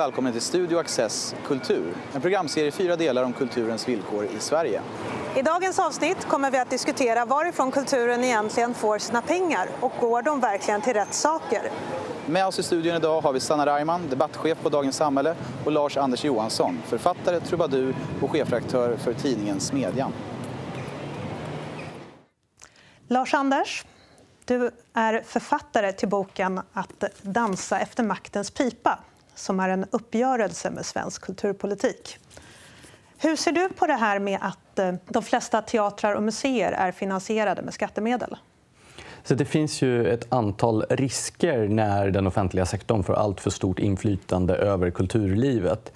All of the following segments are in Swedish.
välkommen till Studio Access Kultur. En programserie i fyra delar om kulturens villkor i Sverige. I dagens avsnitt kommer vi att diskutera varifrån kulturen egentligen får sina pengar och går de verkligen till rätt saker? Med oss i studion idag har vi Sanna Reimann, debattchef på Dagens Samhälle och Lars-Anders Johansson, författare, trubadur och chefredaktör för tidningen Smedjan. Lars-Anders, du är författare till boken Att dansa efter maktens pipa som är en uppgörelse med svensk kulturpolitik. Hur ser du på det här med att eh, de flesta teatrar och museer är finansierade med skattemedel? Så det finns ju ett antal risker när den offentliga sektorn får allt för stort inflytande över kulturlivet.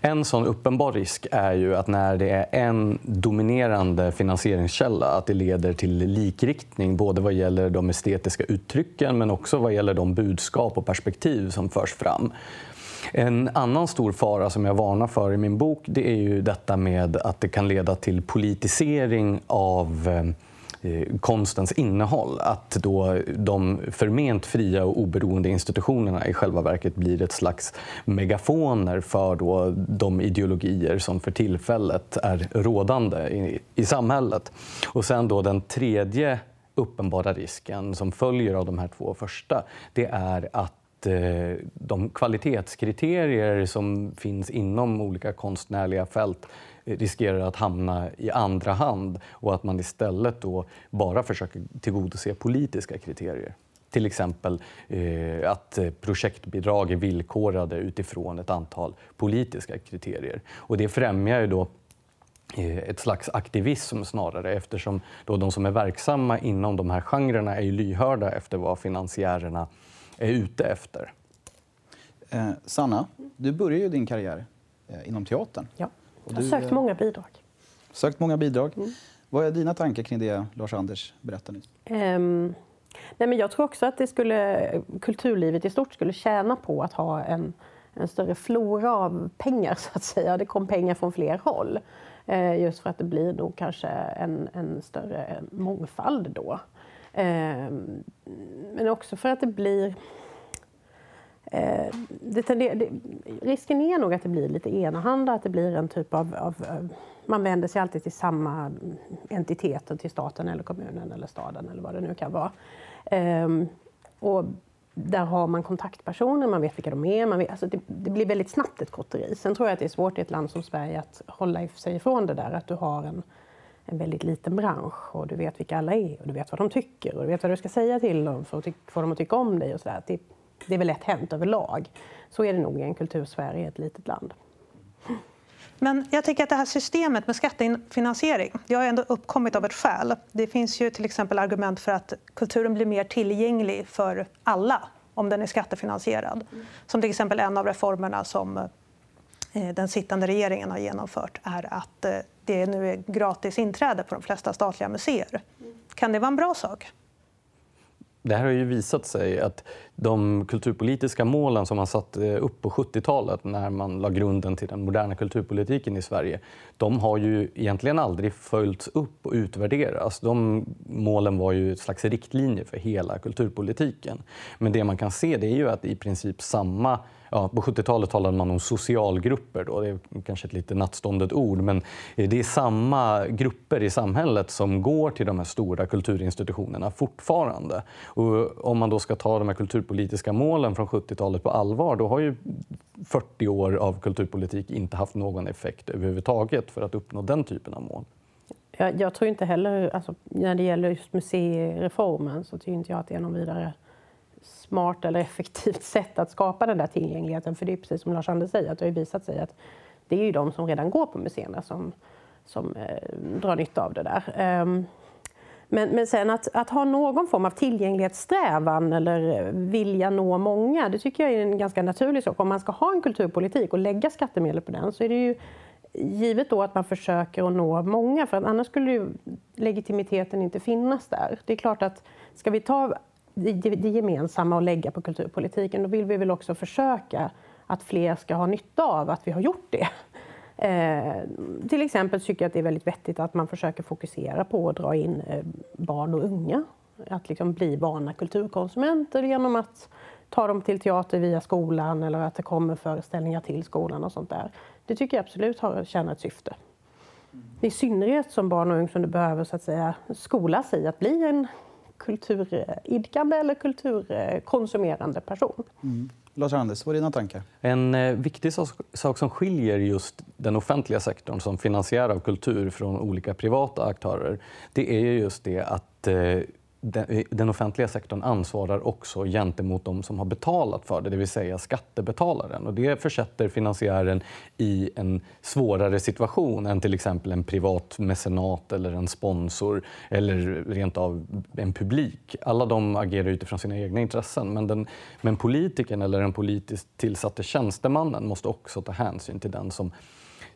En sån uppenbar risk är ju att när det är en dominerande finansieringskälla att det leder till likriktning både vad gäller de estetiska uttrycken men också vad gäller de budskap och perspektiv som förs fram. En annan stor fara som jag varnar för i min bok det är ju detta med att det kan leda till politisering av eh, eh, konstens innehåll. Att då de förment fria och oberoende institutionerna i själva verket blir ett slags megafoner för då de ideologier som för tillfället är rådande i, i samhället. Och sen då den tredje uppenbara risken som följer av de här två första, det är att Eh, de kvalitetskriterier som finns inom olika konstnärliga fält eh, riskerar att hamna i andra hand och att man istället då bara försöker tillgodose politiska kriterier. Till exempel eh, att projektbidrag är villkorade utifrån ett antal politiska kriterier. Och det främjar ju då eh, ett slags aktivism snarare eftersom då de som är verksamma inom de här genrerna är lyhörda efter vad finansiärerna är ute efter. Eh, Sanna, du började ju din karriär eh, inom teatern. Ja. Jag har sökt många bidrag. Sökt många bidrag. Mm. Vad är dina tankar kring det Lars-Anders berättade nyss? Um, nej men jag tror också att det skulle, kulturlivet i stort skulle tjäna på att ha en, en större flora av pengar, så att säga. Det kom pengar från fler håll. Uh, just för att det blir nog kanske en, en större mångfald då. Ehm, men också för att det blir Eh, det, det, risken är nog att det blir lite enahanda, att det blir en typ av, av, Man vänder sig alltid till samma entiteter, till staten eller kommunen eller staden eller vad det nu kan vara. Eh, och där har man kontaktpersoner, man vet vilka de är. Man vet, alltså det, det, blir väldigt snabbt ett kotteri. Sen tror jag att det är svårt i ett land som Sverige att hålla sig ifrån det där att du har en, en väldigt liten bransch och du vet vilka alla är och du vet vad de tycker och du vet vad du ska säga till dem för att få dem att tycka om dig och sådär. Det, det är väl lätt hänt överlag. Så är det nog i en kultursfär i ett litet land. Men jag tycker att det här systemet med skattefinansiering det har ändå uppkommit av ett skäl. Det finns ju till exempel argument för att kulturen blir mer tillgänglig för alla om den är skattefinansierad. Som till exempel en av reformerna som eh, den sittande regeringen har genomfört är att eh, det nu är gratis inträde på de flesta statliga museer. Kan det vara en bra sak? Det här har ju visat sig att de kulturpolitiska målen som man satte upp på 70-talet när man la grunden till den moderna kulturpolitiken i Sverige, de har ju egentligen aldrig följts upp och utvärderats. De målen var ju ett slags riktlinje för hela kulturpolitiken. Men det man kan se det är ju att i princip samma ja, på 70-talet talade man om socialgrupper. Då. Det är kanske ett lite nattståndet ord, men det är samma grupper i samhället som går till de här stora kulturinstitutionerna fortfarande. Och om man då ska ta de här kulturpolitiska målen från 70-talet på allvar, då har ju 40 år av kulturpolitik inte haft någon effekt överhuvudtaget för att uppnå den typen av mål. Jag, jag tror inte heller, alltså, när det gäller just museireformen, så tycker inte jag att det är någon vidare smart eller effektivt sätt att skapa den där tillgängligheten. För det är precis som Lars-Anders säger, att det har visat sig att det är ju de som redan går på museerna som, som eh, drar nytta av det där. Um, men, men sen att, att, ha någon form av tillgänglighetssträvan eller eh, vilja nå många, det tycker jag är en ganska naturlig sak. Om man ska ha en kulturpolitik och lägga skattemedel på den så är det ju givet då att man försöker att nå många, för annars skulle ju legitimiteten inte finnas där. Det är klart att ska vi ta det, det gemensamma och lägga på kulturpolitiken, då vill vi väl också försöka att fler ska ha nytta av att vi har gjort det. Eh, till exempel tycker jag att det är väldigt vettigt att man försöker fokusera på att dra in eh, barn och unga. Att liksom bli vana kulturkonsumenter genom att ta dem till teater via skolan eller att det kommer föreställningar till skolan och sånt där. Det tycker jag absolut har tjänar ett syfte. I synnerhet som barn och ungdomar behöver så att säga, skola sig att bli en kulturidkande eller kulturkonsumerande person. Mm. Lars-Anders, vad är dina tankar? En eh, viktig sak som skiljer just den offentliga sektorn som finansiär av kultur från olika privata aktörer, det är just det att eh, Eh, den offentliga sektorn ansvarar också gentemot de som har betalat för det, det vill säga skattebetalaren. Och det försätter finansiären i en svårare situation än till exempel en privat mecenat eller en sponsor eller rent av en publik. Alla de agerar utifrån sina egna intressen men, den, men politikern eller den politiskt tillsatte tjänstemannen måste också ta hänsyn till den som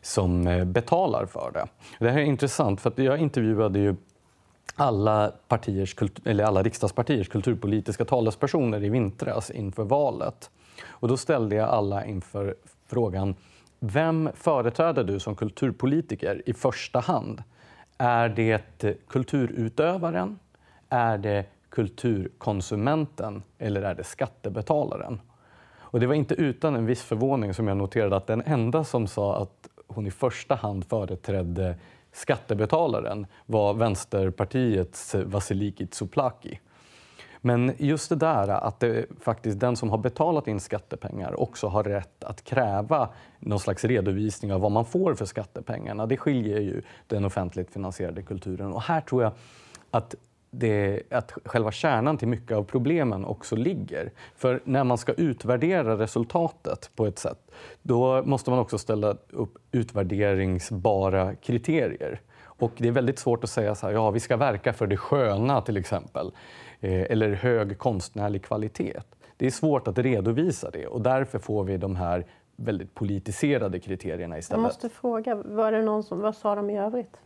som eh, betalar för det. Det här är intressant, för att jag intervjuade ju alla, partiers, eller alla riksdagspartiers kulturpolitiska talespersoner i vintras inför valet. Och då ställde jag alla inför frågan vem företräder du som kulturpolitiker i första hand? Är det kulturutövaren? Är det kulturkonsumenten eller är det skattebetalaren? Och det var inte utan en viss förvåning som jag noterade att den enda som sa att hon i första hand företrädde skattebetalaren var Vänsterpartiets Vasiliki Tsouplaki. Men just det där att det faktiskt den som har betalat in skattepengar också har rätt att kräva någon slags redovisning av vad man får för skattepengarna, det skiljer ju den offentligt finansierade kulturen. Och här tror jag att det, att själva kärnan till mycket av problemen också ligger. För när man ska utvärdera resultatet på ett sätt, då måste man också ställa upp utvärderingsbara kriterier. Och det är väldigt svårt att säga så här, ja vi ska verka för det sköna till exempel, eh, eller hög konstnärlig kvalitet. Det är svårt att redovisa det och därför får vi de här väldigt politiserade kriterierna istället. Jag måste fråga, var det någon som, vad sa de i övrigt?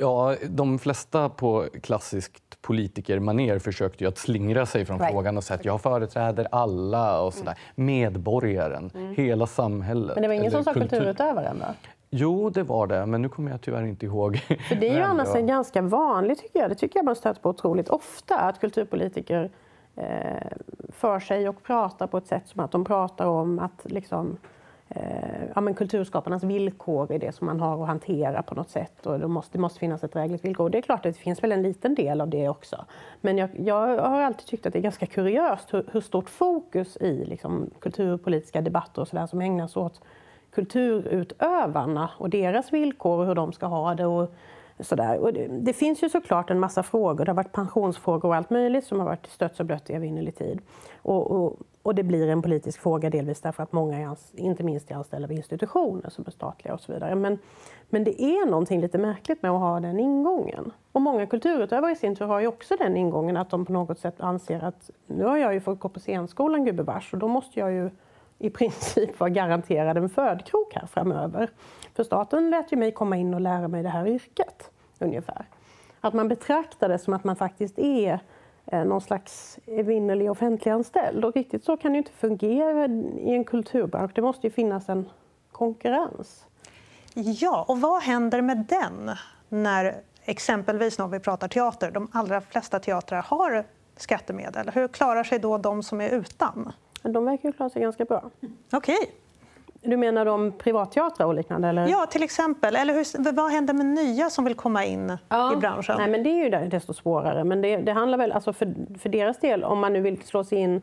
Ja, de flesta på klassiskt politikermaner försökte ju att slingra sig från right. frågan och säga att jag företräder alla och sådär. Mm. Medborgaren, mm. hela samhället. Men det var ingen som sa kultur... kulturutövaren då? Jo, det var det, men nu kommer jag tyvärr inte ihåg. För det är ju annars en ganska vanlig, tycker jag, det tycker jag man stöter på otroligt ofta, att kulturpolitiker eh, för sig och pratar på ett sätt som att de pratar om att liksom, eh, ja, men kulturskaparnas villkor är det som man har att hantera på något sätt. Och det, måste, det måste finnas ett drägligt villkor. det är klart att det finns väl en liten del av det också. Men jag, jag har alltid tyckt att det är ganska kuriöst hur, hur stort fokus i liksom, kulturpolitiska debatter och så där, som ägnas åt kulturutövarna och deras villkor och hur de ska ha det. Och, Sådär. Och det, det, finns ju såklart en massa frågor. Det har varit pensionsfrågor och allt möjligt som har varit stött och blött i evinnerlig tid. Och, och, och, det blir en politisk fråga delvis därför att många, är, inte minst är anställda vid institutioner som är statliga och så vidare. Men, men det är någonting lite märkligt med att ha den ingången. Och många kulturutövare i sin tur har ju också den ingången att de på något sätt anser att nu har jag ju fått gå på scenskolan gubevars och då måste jag ju i princip vara garanterad en födkrok här framöver. För staten lät ju mig komma in och lära mig det här yrket, ungefär. Att man betraktar det som att man faktiskt är någon slags evinnerlig offentliganställd. Och riktigt så kan det inte fungera i en kulturbransch. Det måste ju finnas en konkurrens. Ja, och vad händer med den när exempelvis när vi pratar teater, de allra flesta teatrar har skattemedel. Hur klarar sig då de som är utan? De verkar ju klara sig ganska bra. Okej. Okay. Du menar de privatteatrar och liknande? Eller? Ja, till exempel. Eller hur, vad händer med nya som vill komma in ja. i branschen? Nej, men det är ju desto svårare. Men det, det handlar väl, alltså för, för deras del, om man nu vill slå sig in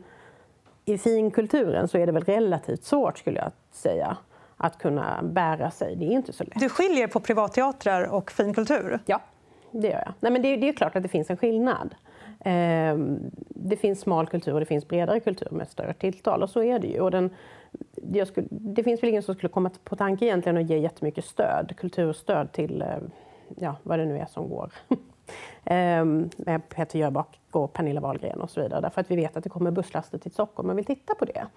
i finkulturen så är det väl relativt svårt, skulle jag säga, att kunna bära sig. Det är inte så lätt. Du skiljer på privatteatrar och finkultur? Ja, det gör jag. Nej, men det, det är klart att det finns en skillnad. Ehm, det finns smal kultur och det finns bredare kultur med större tilltal. Och så är det ju. Och den, skulle, det finns väl ingen som skulle komma på tanke egentligen att ge jättemycket stöd, kulturstöd till eh, ja, vad det nu är som går. Ehm, med Peter Jöback och Pernilla Wahlgren och så vidare. Därför att vi vet att det kommer busslaster till Stockholm och vill titta på det.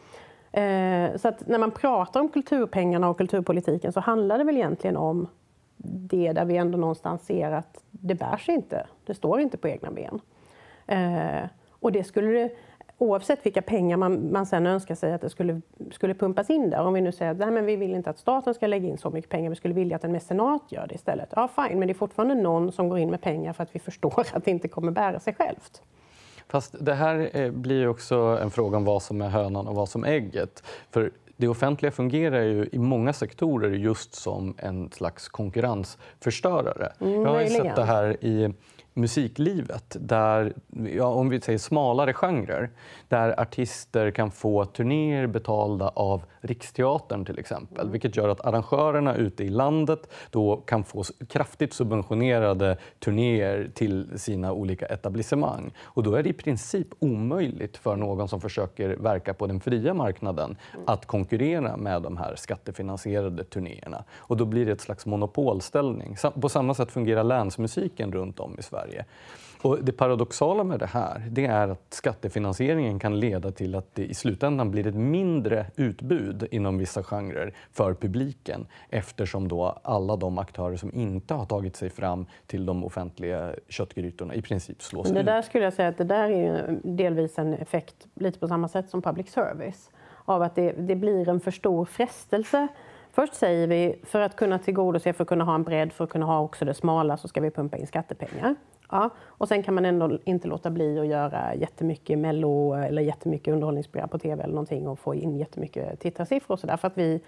Ehm, så att när man pratar om kulturpengarna och kulturpolitiken så handlar det väl egentligen om det där vi ändå någonstans ser att det bär sig inte. Det står inte på egna ben. Eh, och det skulle oavsett vilka pengar man, man sen önskar sig att det skulle, skulle pumpas in där. Om vi nu säger att nej, men vi vill inte att staten ska lägga in så mycket pengar, vi skulle vilja att en mecenat gör det istället. Ja, fine, men det är fortfarande någon som går in med pengar för att vi förstår att det inte kommer bära sig självt. Fast det här eh, blir också en fråga om vad som är hönan och vad som är ägget. För det offentliga fungerar ju i många sektorer just som en slags konkurrensförstörare. Mm, Jag har ju sett det här i musiklivet, där, ja, om vi säger smalare genrer, där artister kan få turnéer betalda av Riksteatern till exempel, mm. vilket gör att arrangörerna ute i landet då kan få kraftigt subventionerade turnéer till sina olika etablissemang. Och då är det i princip omöjligt för någon som försöker verka på den fria marknaden mm. att konkurrera med de här skattefinansierade turnéerna. Och då blir det ett slags monopolställning. På samma sätt fungerar länsmusiken runt om i Sverige. Och det paradoxala med det här det är att skattefinansieringen kan leda till att det i slutändan blir ett mindre utbud inom vissa genrer för publiken eftersom då alla de aktörer som inte har tagit sig fram till de offentliga köttgrytorna i princip slås det ut. Där skulle jag säga att det där är delvis en effekt lite på samma sätt som public service av att det, det blir en för stor frestelse Först säger vi för att kunna tillgodose, för att kunna ha en bredd, för att kunna ha också det smala så ska vi pumpa in skattepengar. Ja, och sen kan man ändå inte låta bli att göra jättemycket mello eller jättemycket underhållningsprogram på tv eller någonting och få in jättemycket tittarsiffror och sådär. För att vi,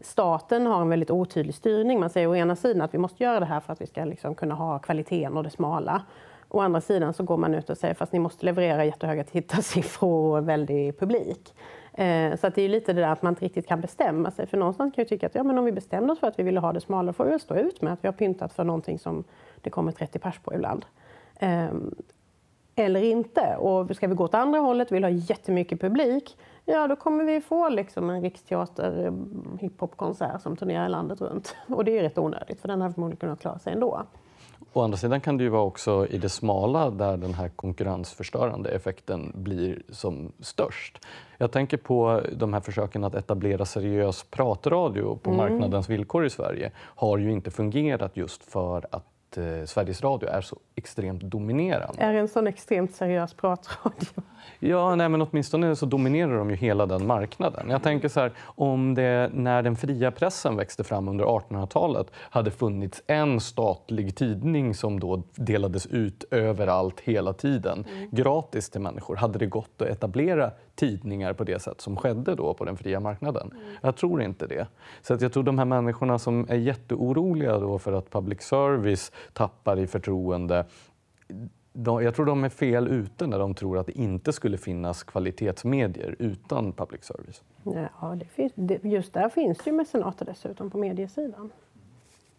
staten har en väldigt otydlig styrning. Man säger å ena sidan att vi måste göra det här för att vi ska liksom kunna ha kvaliteten och det smala. Å andra sidan så går man ut och säger fast ni måste leverera jättehöga tittarsiffror och en väldig publik. Eh, så att det är lite det där att man inte riktigt kan bestämma sig. För någonstans kan jag tycka att ja, men om vi bestämde oss för att vi ville ha det smalare får vi väl stå ut med att vi har pyntat för någonting som det kommer 30 pers på ibland. Ehm, eller inte. Och ska vi gå åt andra hållet, vill ha jättemycket publik, ja då kommer vi få liksom en riksteater eh, hiphopkonsert som turnerar landet runt. Och det är rätt onödigt, för den hade förmodligen kunnat klara sig ändå. Å andra sidan kan det ju vara också i det smala där den här konkurrensförstörande effekten blir som störst. Jag tänker på de här försöken att etablera seriös pratradio på mm. marknadens villkor i Sverige har ju inte fungerat just för att eh, Sveriges Radio är så extremt dominerande. Är det en sån extremt seriös pratradio? Ja, nej, men åtminstone så dominerar de ju hela den marknaden. Jag tänker så här, om det när den fria pressen växte fram under 1800-talet hade funnits en statlig tidning som då delades ut överallt hela tiden, mm. gratis till människor, hade det gått att etablera tidningar på det sätt som skedde då på den fria marknaden? Mm. Jag tror inte det. Så att jag tror de här människorna som är jätteoroliga då för att public service tappar i förtroende de, jag tror de är fel ute när de tror att det inte skulle finnas kvalitetsmedier utan public service. Ja, det finns, det, just där finns det ju mecenater dessutom på mediesidan.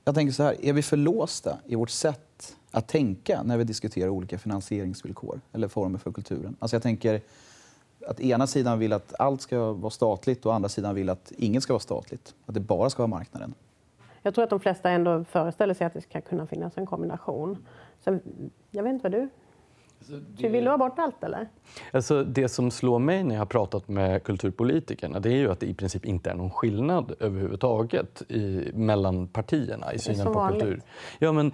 Jag tänker så här, är vi för låsta i vårt sätt att tänka när vi diskuterar olika finansieringsvillkor eller former för kulturen? Alltså jag tänker att ena sidan vill att allt ska vara statligt och andra sidan vill att inget ska vara statligt. Att det bara ska vara marknaden. Jag tror att de flesta ändå föreställer sig att det ska kunna finnas en kombination. Så jag vet inte vad du det... Vill du ha bort allt eller? Alltså, det som slår mig när jag har pratat med kulturpolitikerna det är ju att det i princip inte är någon skillnad överhuvudtaget i, mellan partierna i synen på vanligt. kultur. Ja, men,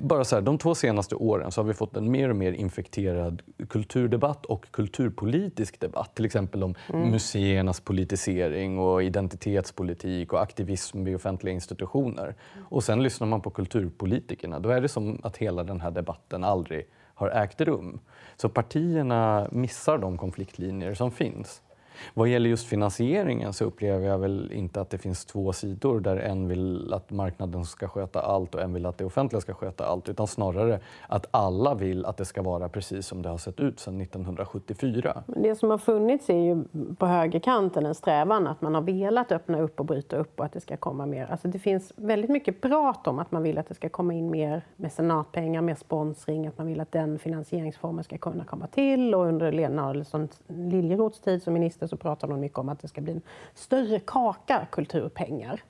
bara så här, de två senaste åren så har vi fått en mer och mer infekterad kulturdebatt och kulturpolitisk debatt. Till exempel om mm. museernas politisering och identitetspolitik och aktivism vid offentliga institutioner. Och sen lyssnar man på kulturpolitikerna. Då är det som att hela den här debatten aldrig har ägt rum. Så partierna missar de konfliktlinjer som finns. Vad gäller just finansieringen så upplever jag väl inte att det finns två sidor där en vill att marknaden ska sköta allt och en vill att det offentliga ska sköta allt. Utan snarare att alla vill att det ska vara precis som det har sett ut sedan 1974. Det som har funnits är ju på högerkanten en strävan att man har velat öppna upp och bryta upp och att det ska komma mer. Alltså det finns väldigt mycket prat om att man vill att det ska komma in mer mecenatpengar, mer sponsring, att man vill att den finansieringsformen ska kunna komma till och under Lena Liljeroths tid som minister så pratar de mycket om att det ska bli en större kaka kulturpengar.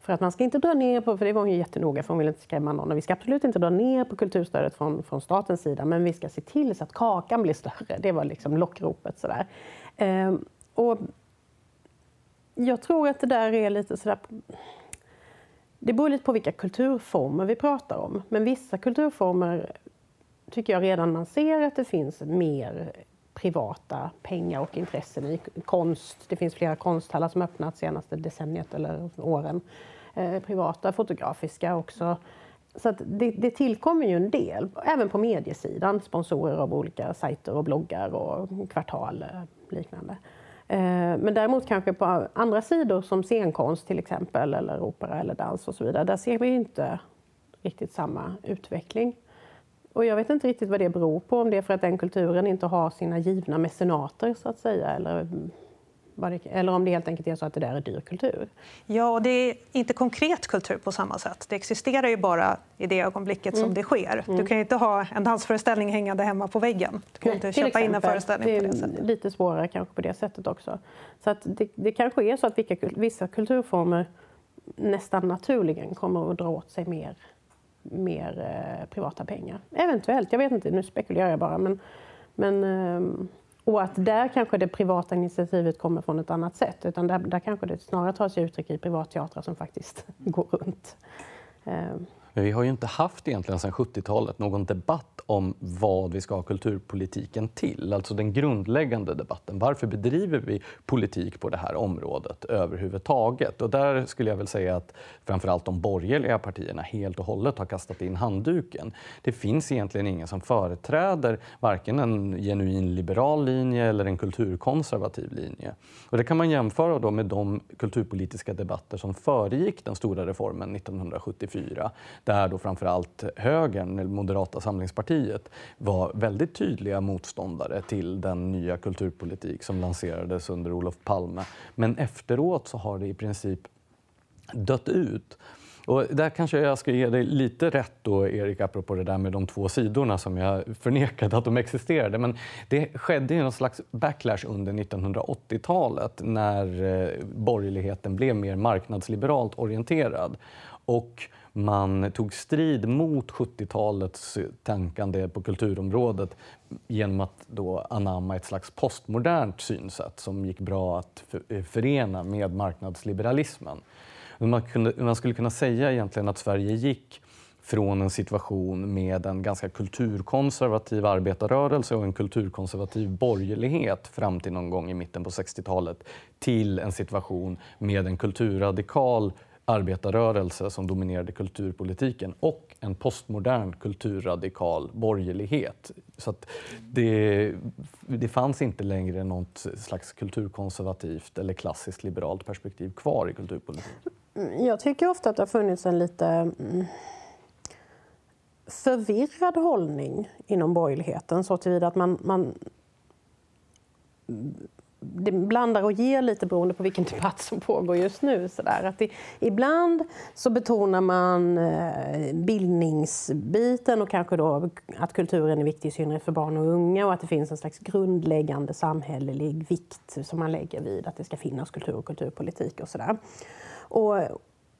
För att man ska inte dra ner på, för det var hon ju jättenoga för hon vill inte skrämma någon. Och vi ska absolut inte dra ner på kulturstödet från, från statens sida men vi ska se till så att kakan blir större. Det var liksom lockropet sådär. Ehm, och jag tror att det där är lite sådär det beror lite på vilka kulturformer vi pratar om. Men vissa kulturformer tycker jag redan man ser att det finns mer privata pengar och intressen i konst. Det finns flera konsthallar som öppnat senaste decenniet eller åren. Eh, privata, fotografiska också. så det, det tillkommer ju en del, även på mediesidan, sponsorer av olika sajter och bloggar och kvartal eh, liknande. Eh, men däremot kanske på andra sidor som scenkonst till exempel, eller opera eller dans och så vidare, där ser vi inte riktigt samma utveckling. Och jag vet inte riktigt vad det beror på, om det är för att den kulturen inte har sina givna mecenater så att säga, eller eller om det helt enkelt är så att det där är dyr kultur. Ja, och det är inte konkret kultur på samma sätt. Det existerar ju bara i det ögonblicket mm. som det sker. Mm. Du kan ju inte ha en dansföreställning hängande hemma på väggen. Du kan Nej, inte köpa exempel. in en föreställning det på det sättet. lite svårare kanske på det sättet också. Så att det, det kanske är så att vilka, vissa kulturformer nästan naturligen kommer att dra åt sig mer, mer eh, privata pengar. Eventuellt, jag vet inte, nu spekulerar jag bara. Men, men eh, och att där kanske det privata initiativet kommer från ett annat sätt. Utan där, där kanske det snarare tar sig uttryck i privatteatrar som faktiskt går runt. Ehm, men vi har ju inte haft egentligen sedan 70-talet någon debatt om vad vi ska ha kulturpolitiken till. Alltså den grundläggande debatten. Varför bedriver vi politik på det här området överhuvudtaget? Och där skulle jag väl säga att framförallt de borgerliga partierna helt och hållet har kastat in handduken. Det finns egentligen ingen som företräder varken en genuin liberal linje eller en kulturkonservativ linje. Och det kan man jämföra då med de kulturpolitiska debatter som föregick den stora reformen 1974 där då framförallt högern, Moderata samlingspartiet, var väldigt tydliga motståndare till den nya kulturpolitik som lanserades under Olof Palme. Men efteråt så har det i princip dött ut. Och där kanske jag ska ge dig lite rätt då, Erik, apropå det där med de två sidorna som jag förnekade att de existerade. Men det skedde ju någon slags backlash under 1980-talet när eh, borgerligheten blev mer marknadsliberalt orienterad. Och man tog strid mot 70-talets tänkande på kulturområdet genom att då anamma ett slags postmodernt synsätt som gick bra att eh, förena med marknadsliberalismen. Man, kunde, man skulle kunna säga egentligen att Sverige gick från en situation med en ganska kulturkonservativ arbetarrörelse och en kulturkonservativ borgerlighet fram till någon gång i mitten på 60-talet till en situation med en kulturradikal arbetarrörelse som dominerade kulturpolitiken och en postmodern kulturradikal borgerlighet. Så det, det fanns inte längre något slags kulturkonservativt eller klassiskt liberalt perspektiv kvar i kulturpolitiken. Jag tycker ofta att det har funnits en lite mm, förvirrad hållning inom borgerligheten så tillvida att man, man det blandar och ger lite beroende på vilken debatt som pågår just nu. Så där. Att det, ibland så betonar man eh, bildningsbiten och kanske då att kulturen är viktig i synnerhet för barn och unga och att det finns en slags grundläggande samhällelig vikt som man lägger vid att det ska finnas kultur och kulturpolitik och sådär. Och,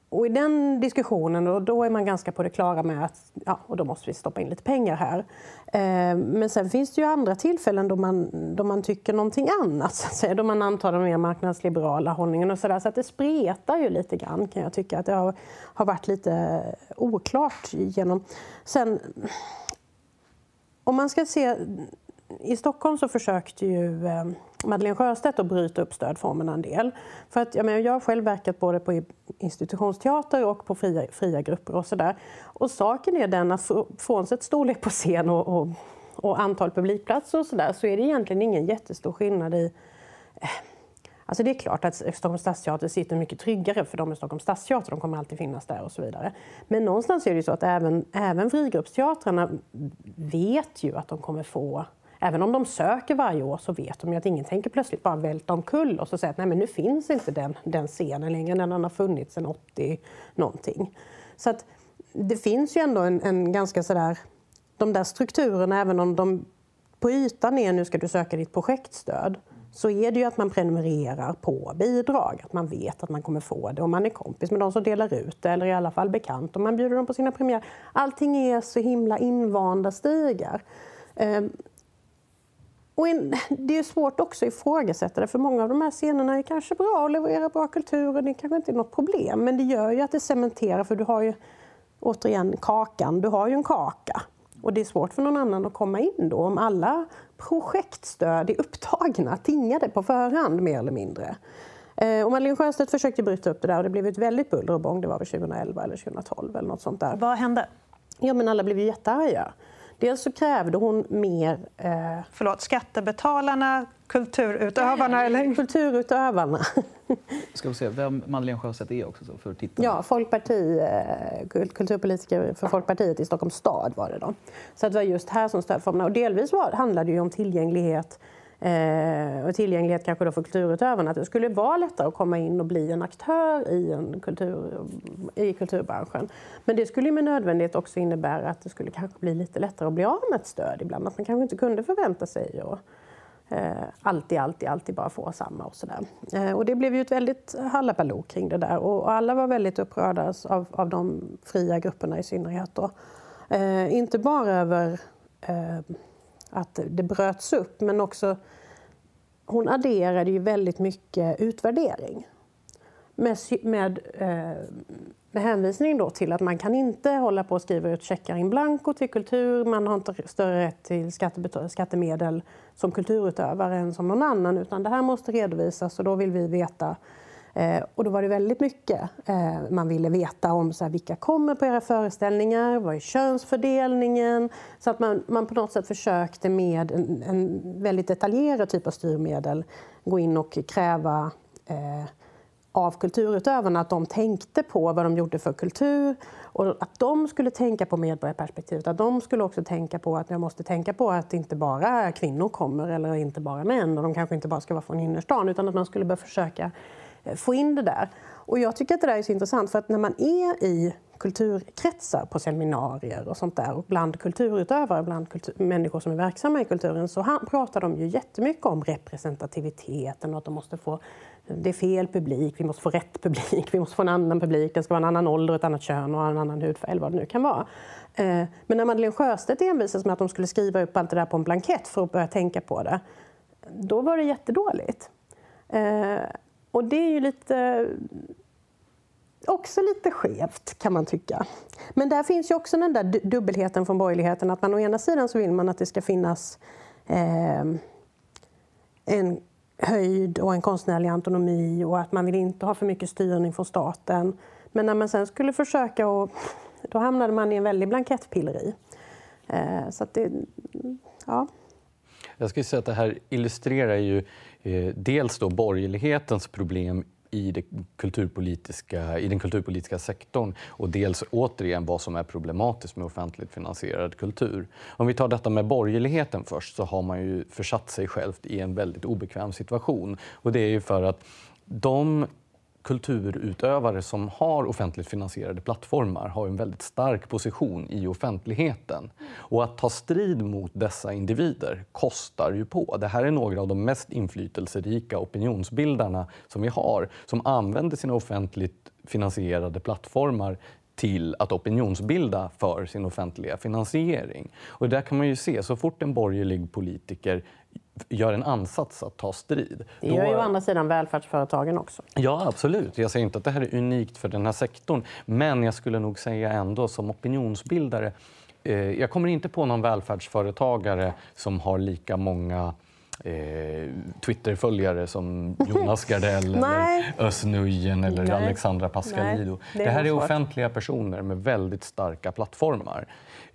och i den diskussionen då, då är man ganska på det klara med att ja, och då måste vi stoppa in lite pengar här. Eh, men sen finns det ju andra tillfällen då man, då man tycker någonting annat, så att säga, då man antar den mer marknadsliberala hållningen och sådär. Så att det spretar ju lite grann kan jag tycka. att Det har, har varit lite oklart genom... Sen, om man ska se i Stockholm så försökte ju eh, Madeleine Sjöstedt att bryta upp stödformerna en del. För att, jag, menar, jag har själv verkat både på institutionsteater och på fria, fria grupper och sådär. Och saken är den att frånsett storlek på scen och, och, och antal publikplatser och sådär så är det egentligen ingen jättestor skillnad i eh, Alltså det är klart att Stockholms stadsteater sitter mycket tryggare för de är Stockholms stadsteater, de kommer alltid finnas där och så vidare. Men någonstans är det ju så att även, även frigruppsteatrarna vet ju att de kommer få Även om de söker varje år så vet de ju att ingen tänker plötsligt bara välta omkull och så säga att nej men nu finns inte den, den scenen längre, den har funnits sedan 80 någonting. Så att det finns ju ändå en, en ganska sådär, de där strukturerna, även om de på ytan är nu ska du söka ditt projektstöd, så är det ju att man prenumererar på bidrag, att man vet att man kommer få det om man är kompis med de som delar ut det eller i alla fall bekant om man bjuder dem på sina premiärer. Allting är så himla invanda stigar. Ehm, och det är svårt också att ifrågasätta det, för många av de här scenerna är kanske bra och levererar bra kultur och det kanske inte är något problem. Men det gör ju att det cementerar, för du har ju återigen kakan, du har ju en kaka. Och det är svårt för någon annan att komma in då om alla projektstöd är upptagna, tingade på förhand mer eller mindre. Eh, och Madeleine Sjöstedt försökte bryta upp det där och det blev ett väldigt buller och bång. Det var väl 2011 eller 2012 eller något sånt där. Vad hände? Ja, men alla blev ju jättearga. Dels så krävde hon mer... Eh... Förlåt, skattebetalarna, kulturutövarna? Eller? Kulturutövarna. Ska vi se vem Madeleine Sjöstedt är också för tittarna? Ja, folkparti, eh, kulturpolitiker för Folkpartiet i Stockholms stad var det då. Så det var just här som stödformerna... Och delvis var, handlade det om tillgänglighet Eh, och tillgänglighet kanske då för kulturutövarna. Att det skulle vara lättare att komma in och bli en aktör i, en kultur, i kulturbranschen. Men det skulle med nödvändighet också innebära att det skulle kanske bli lite lättare att bli av med ett stöd ibland. Att man kanske inte kunde förvänta sig och, eh, alltid, alltid, alltid bara få samma och sådär. Eh, och det blev ju ett väldigt hallabaloo kring det där och alla var väldigt upprörda av, av de fria grupperna i synnerhet. Då. Eh, inte bara över eh, att det bröts upp men också hon adderade ju väldigt mycket utvärdering. Med, med, eh, med hänvisning då till att man kan inte hålla på och skriva ut checkar in blanco till kultur. Man har inte större rätt till skattemedel som kulturutövare än som någon annan. Utan det här måste redovisas och då vill vi veta Eh, och då var det väldigt mycket eh, man ville veta om så här, vilka kommer på era föreställningar, vad är könsfördelningen? Så att man, man på något sätt försökte med en, en väldigt detaljerad typ av styrmedel gå in och kräva eh, av kulturutövarna att de tänkte på vad de gjorde för kultur och att de skulle tänka på medborgarperspektivet. Att de skulle också tänka på att jag måste tänka på att inte bara kvinnor kommer eller inte bara män och de kanske inte bara ska vara från innerstan utan att man skulle börja försöka få in det där. Och jag tycker att det där är så intressant för att när man är i kulturkretsar på seminarier och sånt där och bland kulturutövare, bland kultur, människor som är verksamma i kulturen så han, pratar de ju jättemycket om representativiteten och att de måste få det är fel publik, vi måste få rätt publik, vi måste få en annan publik, det ska vara en annan ålder, ett annat kön och en annan hudfärg eller vad det nu kan vara. Eh, men när Madeleine Sjöstedt envisades med att de skulle skriva upp allt det där på en blankett för att börja tänka på det, då var det jättedåligt. Eh, och det är ju lite också lite skevt kan man tycka. Men där finns ju också den där dubbelheten från borgerligheten att man å ena sidan så vill man att det ska finnas eh, en höjd och en konstnärlig autonomi och att man vill inte ha för mycket styrning från staten. Men när man sen skulle försöka och då hamnade man i en väldig blankettpilleri. Eh, så att det, ja. Jag skulle säga att det här illustrerar ju eh, dels då borgerlighetens problem i, det kulturpolitiska, i den kulturpolitiska sektorn och dels återigen vad som är problematiskt med offentligt finansierad kultur. Om vi tar detta med borgerligheten först så har man ju försatt sig själv i en väldigt obekväm situation. Och det är ju för att de kulturutövare som har offentligt finansierade plattformar har en väldigt stark position i offentligheten. Och att ta strid mot dessa individer kostar ju på. Det här är några av de mest inflytelserika opinionsbildarna som vi har som använder sina offentligt finansierade plattformar till att opinionsbilda för sin offentliga finansiering. Och där kan man ju se, så fort en borgerlig politiker gör en ansats att ta strid. Det gör ju å andra sidan välfärdsföretagen också. Ja, absolut. Jag säger inte att det här är unikt för den här sektorn. Men jag skulle nog säga ändå som opinionsbildare eh, jag kommer inte på någon välfärdsföretagare som har lika många eh, Twitterföljare som Jonas Gardell, eller Özz Nujen eller Nej. Alexandra Pascalidou. Det, det, här är offentliga personer med väldigt starka plattformar.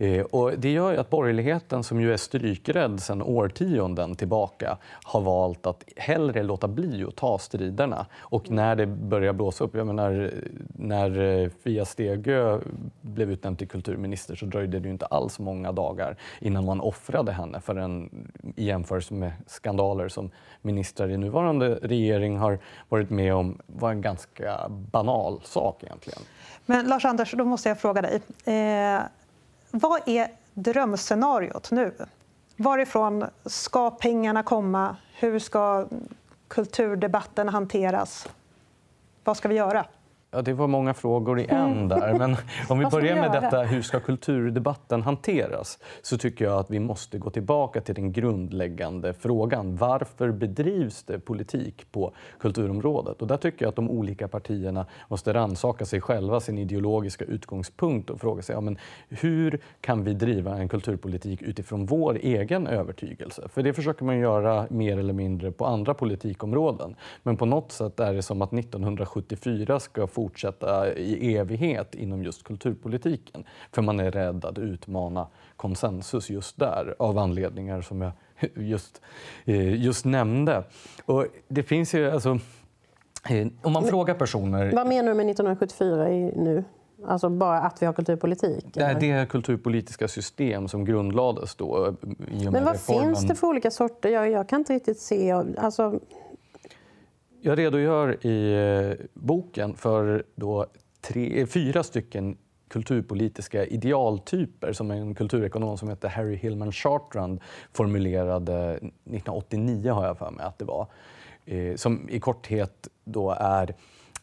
Eh, och det gör att borgerligheten, som ju är strykrädd sedan årtionden tillbaka har valt att hellre låta bli att ta striderna. Och när det börjar blåsa upp... Jag menar, när eh, Fia Stegö blev utnämnd till kulturminister så dröjde det ju inte alls många dagar innan man offrade henne för en, i jämförelse med skandaler som ministrar i nuvarande regering har varit med om var en ganska banal sak egentligen. Men Lars-Anders, då måste jag fråga dig. Eh, vad är drömscenariot nu? Varifrån ska pengarna komma? Hur ska kulturdebatten hanteras? Vad ska vi göra? Ja, det var många frågor i en där. Men om vi börjar med detta, hur ska kulturdebatten hanteras? Så tycker jag att vi måste gå tillbaka till den grundläggande frågan. Varför bedrivs det politik på kulturområdet? Och där tycker jag att de olika partierna måste ransaka sig själva, sin ideologiska utgångspunkt och fråga sig ja, men hur kan vi driva en kulturpolitik utifrån vår egen övertygelse? För det försöker man göra mer eller mindre på andra politikområden. Men på något sätt är det som att 1974 ska få fortsätta i evighet inom just kulturpolitiken. För man är rädd att utmana konsensus just där av anledningar som jag just, eh, just nämnde. Och det finns ju alltså, eh, om man frågar personer... Vad menar du med 1974 nu? Alltså bara att vi har kulturpolitik? Det är kulturpolitiska system som grundlades då. Men vad reformen. finns det för olika sorter? Jag, jag kan inte riktigt se. Alltså... Jag redogör i eh, boken för då tre, fyra stycken kulturpolitiska idealtyper som en kulturekonom som heter Harry Hillman Chartrand formulerade 1989, har jag för mig att det var. Eh, som i korthet då är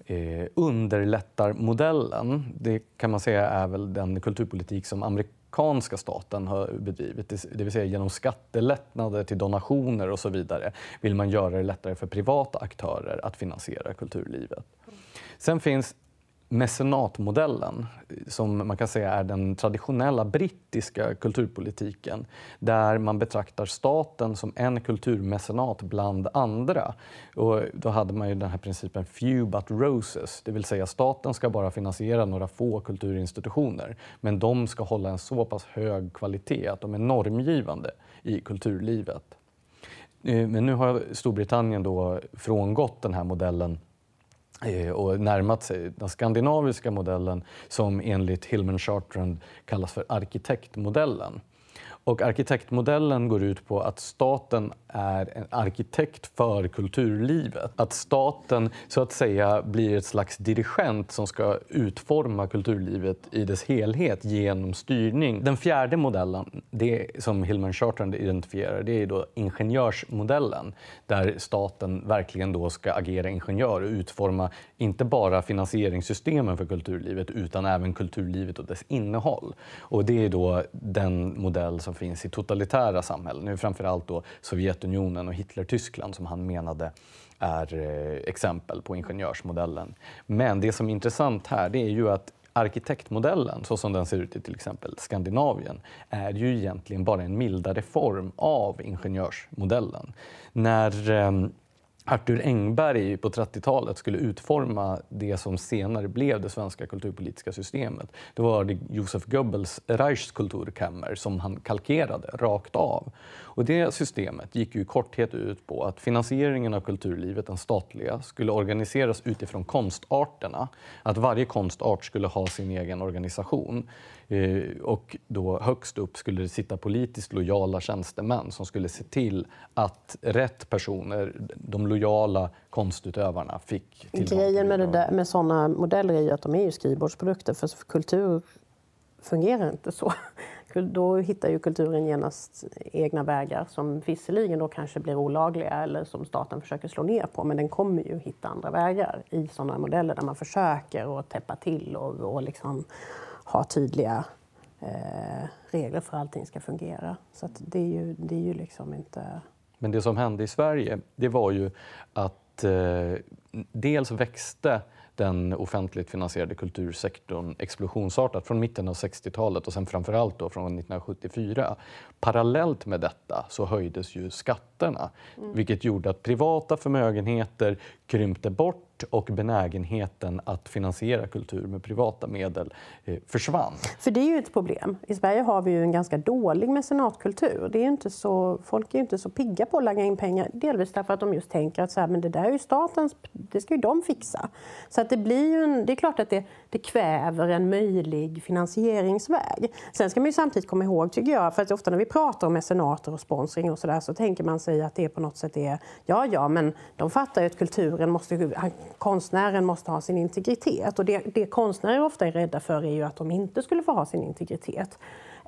eh, underlättarmodellen. Det kan man säga är väl den kulturpolitik som amerikanska staten har bedrivit. Det vill säga genom skattelättnader till donationer och så vidare vill man göra det lättare för privata aktörer att finansiera kulturlivet. Sen finns mecenatmodellen som man kan säga är den traditionella brittiska kulturpolitiken där man betraktar staten som en kulturmecenat bland andra. Och då hade man ju den här principen few but roses, det vill säga staten ska bara finansiera några få kulturinstitutioner men de ska hålla en så pass hög kvalitet att de är normgivande i kulturlivet. Eh, men nu har Storbritannien då frångått den här modellen Eh, och närmat sig den skandinaviska modellen som enligt Hillman Chartrand kallas för arkitektmodellen. Och arkitektmodellen går ut på att staten är en arkitekt för kulturlivet. Att staten så att säga blir ett slags dirigent som ska utforma kulturlivet i dess helhet genom styrning. Den fjärde modellen, det som Hillman Chartrand identifierar, det är då ingenjörsmodellen där staten verkligen då ska agera ingenjör och utforma inte bara finansieringssystemen för kulturlivet utan även kulturlivet och dess innehåll. Och det är då den modell som finns i totalitära samhällen, nu framförallt då Sovjetunionen och Hitler-Tyskland som han menade är eh, exempel på ingenjörsmodellen. Men det som är intressant här det är ju att arkitektmodellen, så som den ser ut i till exempel Skandinavien, är ju egentligen bara en mildare form av ingenjörsmodellen. När eh, Arthur Engberg på 30-talet skulle utforma det som senare blev det svenska kulturpolitiska systemet. Det var det Josef Goebbels Reichskulturkammer som han kalkerade rakt av. Och det systemet gick ju i korthet ut på att finansieringen av kulturlivet, den statliga, skulle organiseras utifrån konstarterna. Att varje konstart skulle ha sin egen organisation. Eh, och då högst upp skulle det sitta politiskt lojala tjänstemän som skulle se till att rätt personer, de lojala konstutövarna, fick tillgång Grejen med, det där, med sådana modeller är ju att de är ju skrivbordsprodukter, för kultur fungerar inte så. Då hittar ju kulturen genast egna vägar som visserligen då kanske blir olagliga eller som staten försöker slå ner på, men den kommer ju hitta andra vägar i sådana modeller där man försöker att täppa till och, och liksom ha tydliga eh, regler för hur allting ska fungera. Så det är ju, det är ju liksom inte... Men det som hände i Sverige, det var ju att eh, dels växte den offentligt finansierade kultursektorn explosionsartat från mitten av 60-talet och sen framförallt då från 1974. Parallellt med detta så höjdes ju skatterna mm. vilket gjorde att privata förmögenheter krympte bort och benägenheten att finansiera kultur med privata medel eh, försvann. För det är ju ett problem. I Sverige har vi ju en ganska dålig mecenatkultur. Det är inte så, folk är inte så pigga på att lägga in pengar, delvis därför att de just tänker att så här, men det där är ju statens, det ska ju de fixa. Så att det blir ju en, det är klart att det, det kväver en möjlig finansieringsväg. Sen ska man ju samtidigt komma ihåg, tycker jag, för att ofta när vi pratar om mecenater och sponsring och så där så tänker man sig att det på något sätt är, ja ja, men de fattar ju att kulturen måste, konstnären måste ha sin integritet. Och det, det konstnärer ofta är rädda för är ju att de inte skulle få ha sin integritet.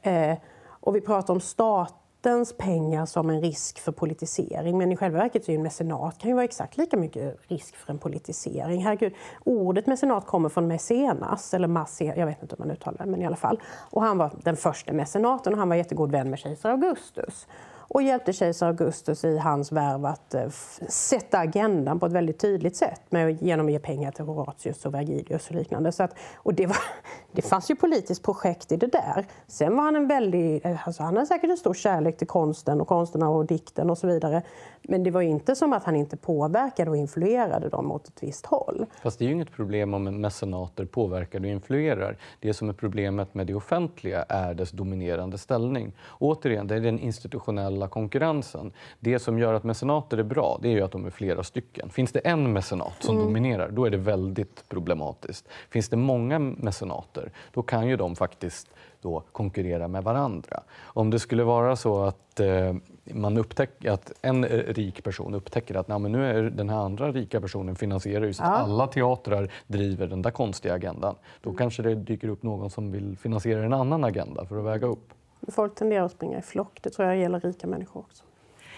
Eh, och vi pratar om statens pengar som en risk för politisering. Men i själva verket är en mecenat kan ju vara exakt lika mycket risk för en politisering. Herregud, ordet mecenat kommer från mecenas, eller masse, jag vet inte hur man uttalar det, men i alla fall. Och han var den första mecenaten och han var jättegod vän med kejsar Augustus och hjälpte kejsar Augustus i hans värv att eh, sätta agendan på ett väldigt tydligt sätt med, genom att ge pengar till Horatius och Vergilius och liknande. Så att, och det, var, det fanns ju politiskt projekt i det där. Sen var han en väldigt... Eh, alltså han hade säkert en stor kärlek till konsten och konsterna och dikten och så vidare. Men det var inte som att han inte påverkade och influerade dem åt ett visst håll. Fast det är ju inget problem om mecenater påverkar och influerar. Det som är problemet med det offentliga är dess dominerande ställning. Återigen, det är den institutionella konkurrensen. Det som gör att mecenater är bra, det är ju att de är flera stycken. Finns det en mecenat som mm. dominerar, då är det väldigt problematiskt. Finns det många mecenater, då kan ju de faktiskt då konkurrera med varandra. Om det skulle vara så att eh, man upptäcker att en rik person upptäcker att men nu är den här andra rika personen finansierar ju så att ja. alla teatrar driver den där konstiga agendan. Då mm. kanske det dyker upp någon som vill finansiera en annan agenda för att väga upp. Folk tenderar att springa i flock. Det tror jag gäller rika människor också.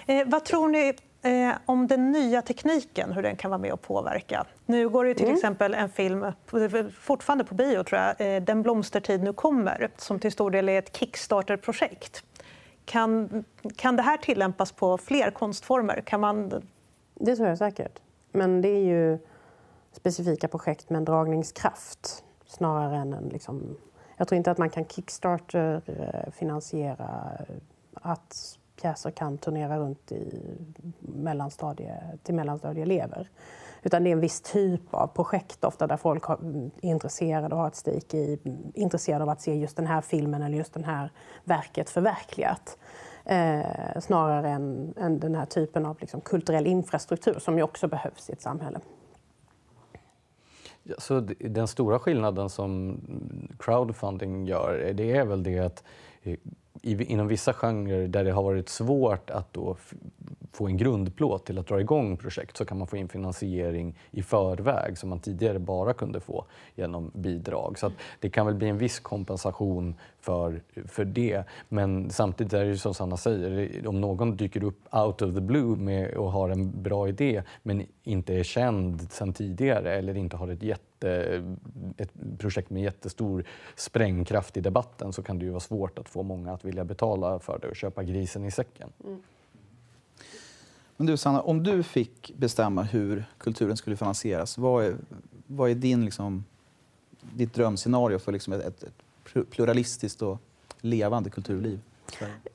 Eh, vad tror ni eh, om den nya tekniken, hur den kan vara med och påverka? Nu går det till mm. exempel en film, fortfarande på bio, tror jag, eh, Den blomstertid nu kommer, som till stor del är ett Kickstarter-projekt. Kan, kan det här tillämpas på fler konstformer? Kan man... Det tror jag säkert. Men det är ju specifika projekt med en dragningskraft snarare än en... Liksom... Jag tror inte att man kan Kickstarter eh, finansiera att pjäser kan turnera runt i mellanstadie, till mellanstadieelever. Utan det är en viss typ av projekt ofta där folk är mm, intresserade och har ett stik i, intresserade av att se just den här filmen eller just det här verket förverkligat. Eh, snarare än, än, den här typen av liksom, kulturell infrastruktur som ju också behövs i ett samhälle. Ja, så den stora skillnaden som crowdfunding gör, det är väl det att eh, inom vissa genrer där det har varit svårt att då få en grundplåt till att dra igång projekt så kan man få in finansiering i förväg som man tidigare bara kunde få genom bidrag. Så det kan väl bli en viss kompensation för, för det. Men samtidigt är det ju som Sanna säger, om någon dyker upp out of the blue med, och har en bra idé men inte är känd sedan tidigare eller inte har ett, jätte, ett projekt med jättestor sprängkraft i debatten så kan det ju vara svårt att få många att vilja betala för det och köpa grisen i säcken. Mm. Men du Sanna, om du fick bestämma hur kulturen skulle finansieras, vad är, vad är din, liksom, ditt drömscenario för liksom ett, ett, pluralistiskt och levande kulturliv?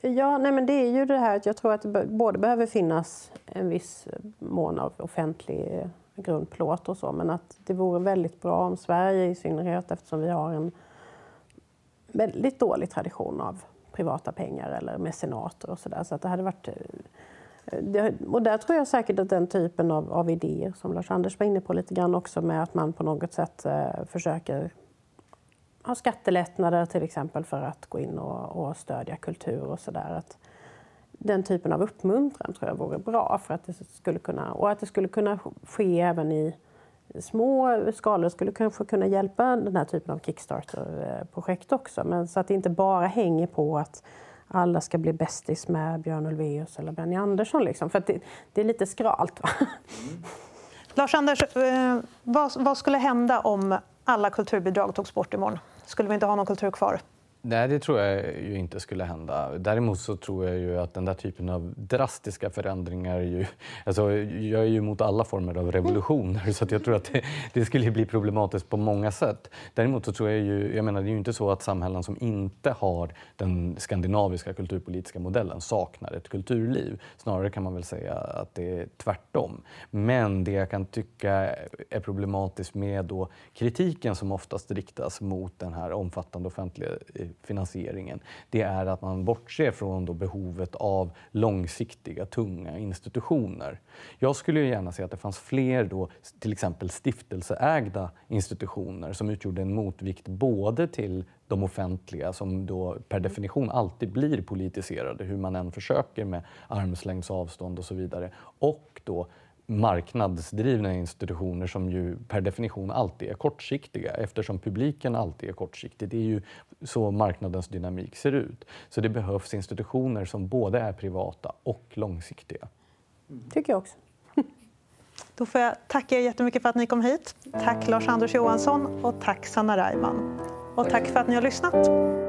Ja, nej, men det är ju det här att jag tror att det både behöver finnas en viss mån av offentlig grundplåt och så, men att det vore väldigt bra om Sverige i synnerhet eftersom vi har en väldigt dålig tradition av privata pengar eller mecenater och sådär. Så att det hade varit eh, det, och där tror jag säkert att den typen av, av, idéer som Lars-Anders var inne på lite grann också med att man på något sätt eh, försöker ha skattelättnader till exempel för att gå in och, och stödja kultur och sådär. Den typen av uppmuntran tror jag vore bra för att det skulle kunna, och att det skulle kunna ske även i små skalor skulle kanske kunna hjälpa den här typen av Kickstarter-projekt också. Men så att det inte bara hänger på att alla ska bli bästis med Björn Ulvaeus eller Benny Andersson. Liksom. För det, det, är lite skralt. Mm. Lars-Anders, eh, vad, vad skulle hända om alla kulturbidrag togs bort imorgon? Skulle vi inte ha någon kultur kvar? Nej, det tror jag ju inte skulle hända. Däremot så tror jag ju att den där typen av drastiska förändringar... Ju, alltså, jag är ju emot alla former av revolutioner så jag tror att det, det, skulle bli problematiskt på många sätt. Däremot så tror jag ju... Jag menar, det är ju inte så att samhällen som inte har den skandinaviska kulturpolitiska modellen saknar ett kulturliv. Snarare kan man väl säga att det är tvärtom. Men det jag kan tycka är problematiskt med då kritiken som oftast riktas mot den här omfattande offentliga finansieringen, det är att man bortser från då behovet av långsiktiga, tunga institutioner. Jag skulle gärna se att det fanns fler då, till exempel stiftelseägda institutioner som utgjorde en motvikt både till de offentliga som då per definition alltid blir politiserade, hur man än försöker med armslängds avstånd och så vidare, och då marknadsdrivna institutioner som ju per definition alltid är kortsiktiga eftersom publiken alltid är kortsiktig. Det är ju så marknadens dynamik ser ut. Så det behövs institutioner som både är privata och långsiktiga. tycker jag också. Då får jag tacka er jättemycket för att ni kom hit. Tack Lars-Anders Johansson och tack Sanna Reimann. Och tack för att ni har lyssnat.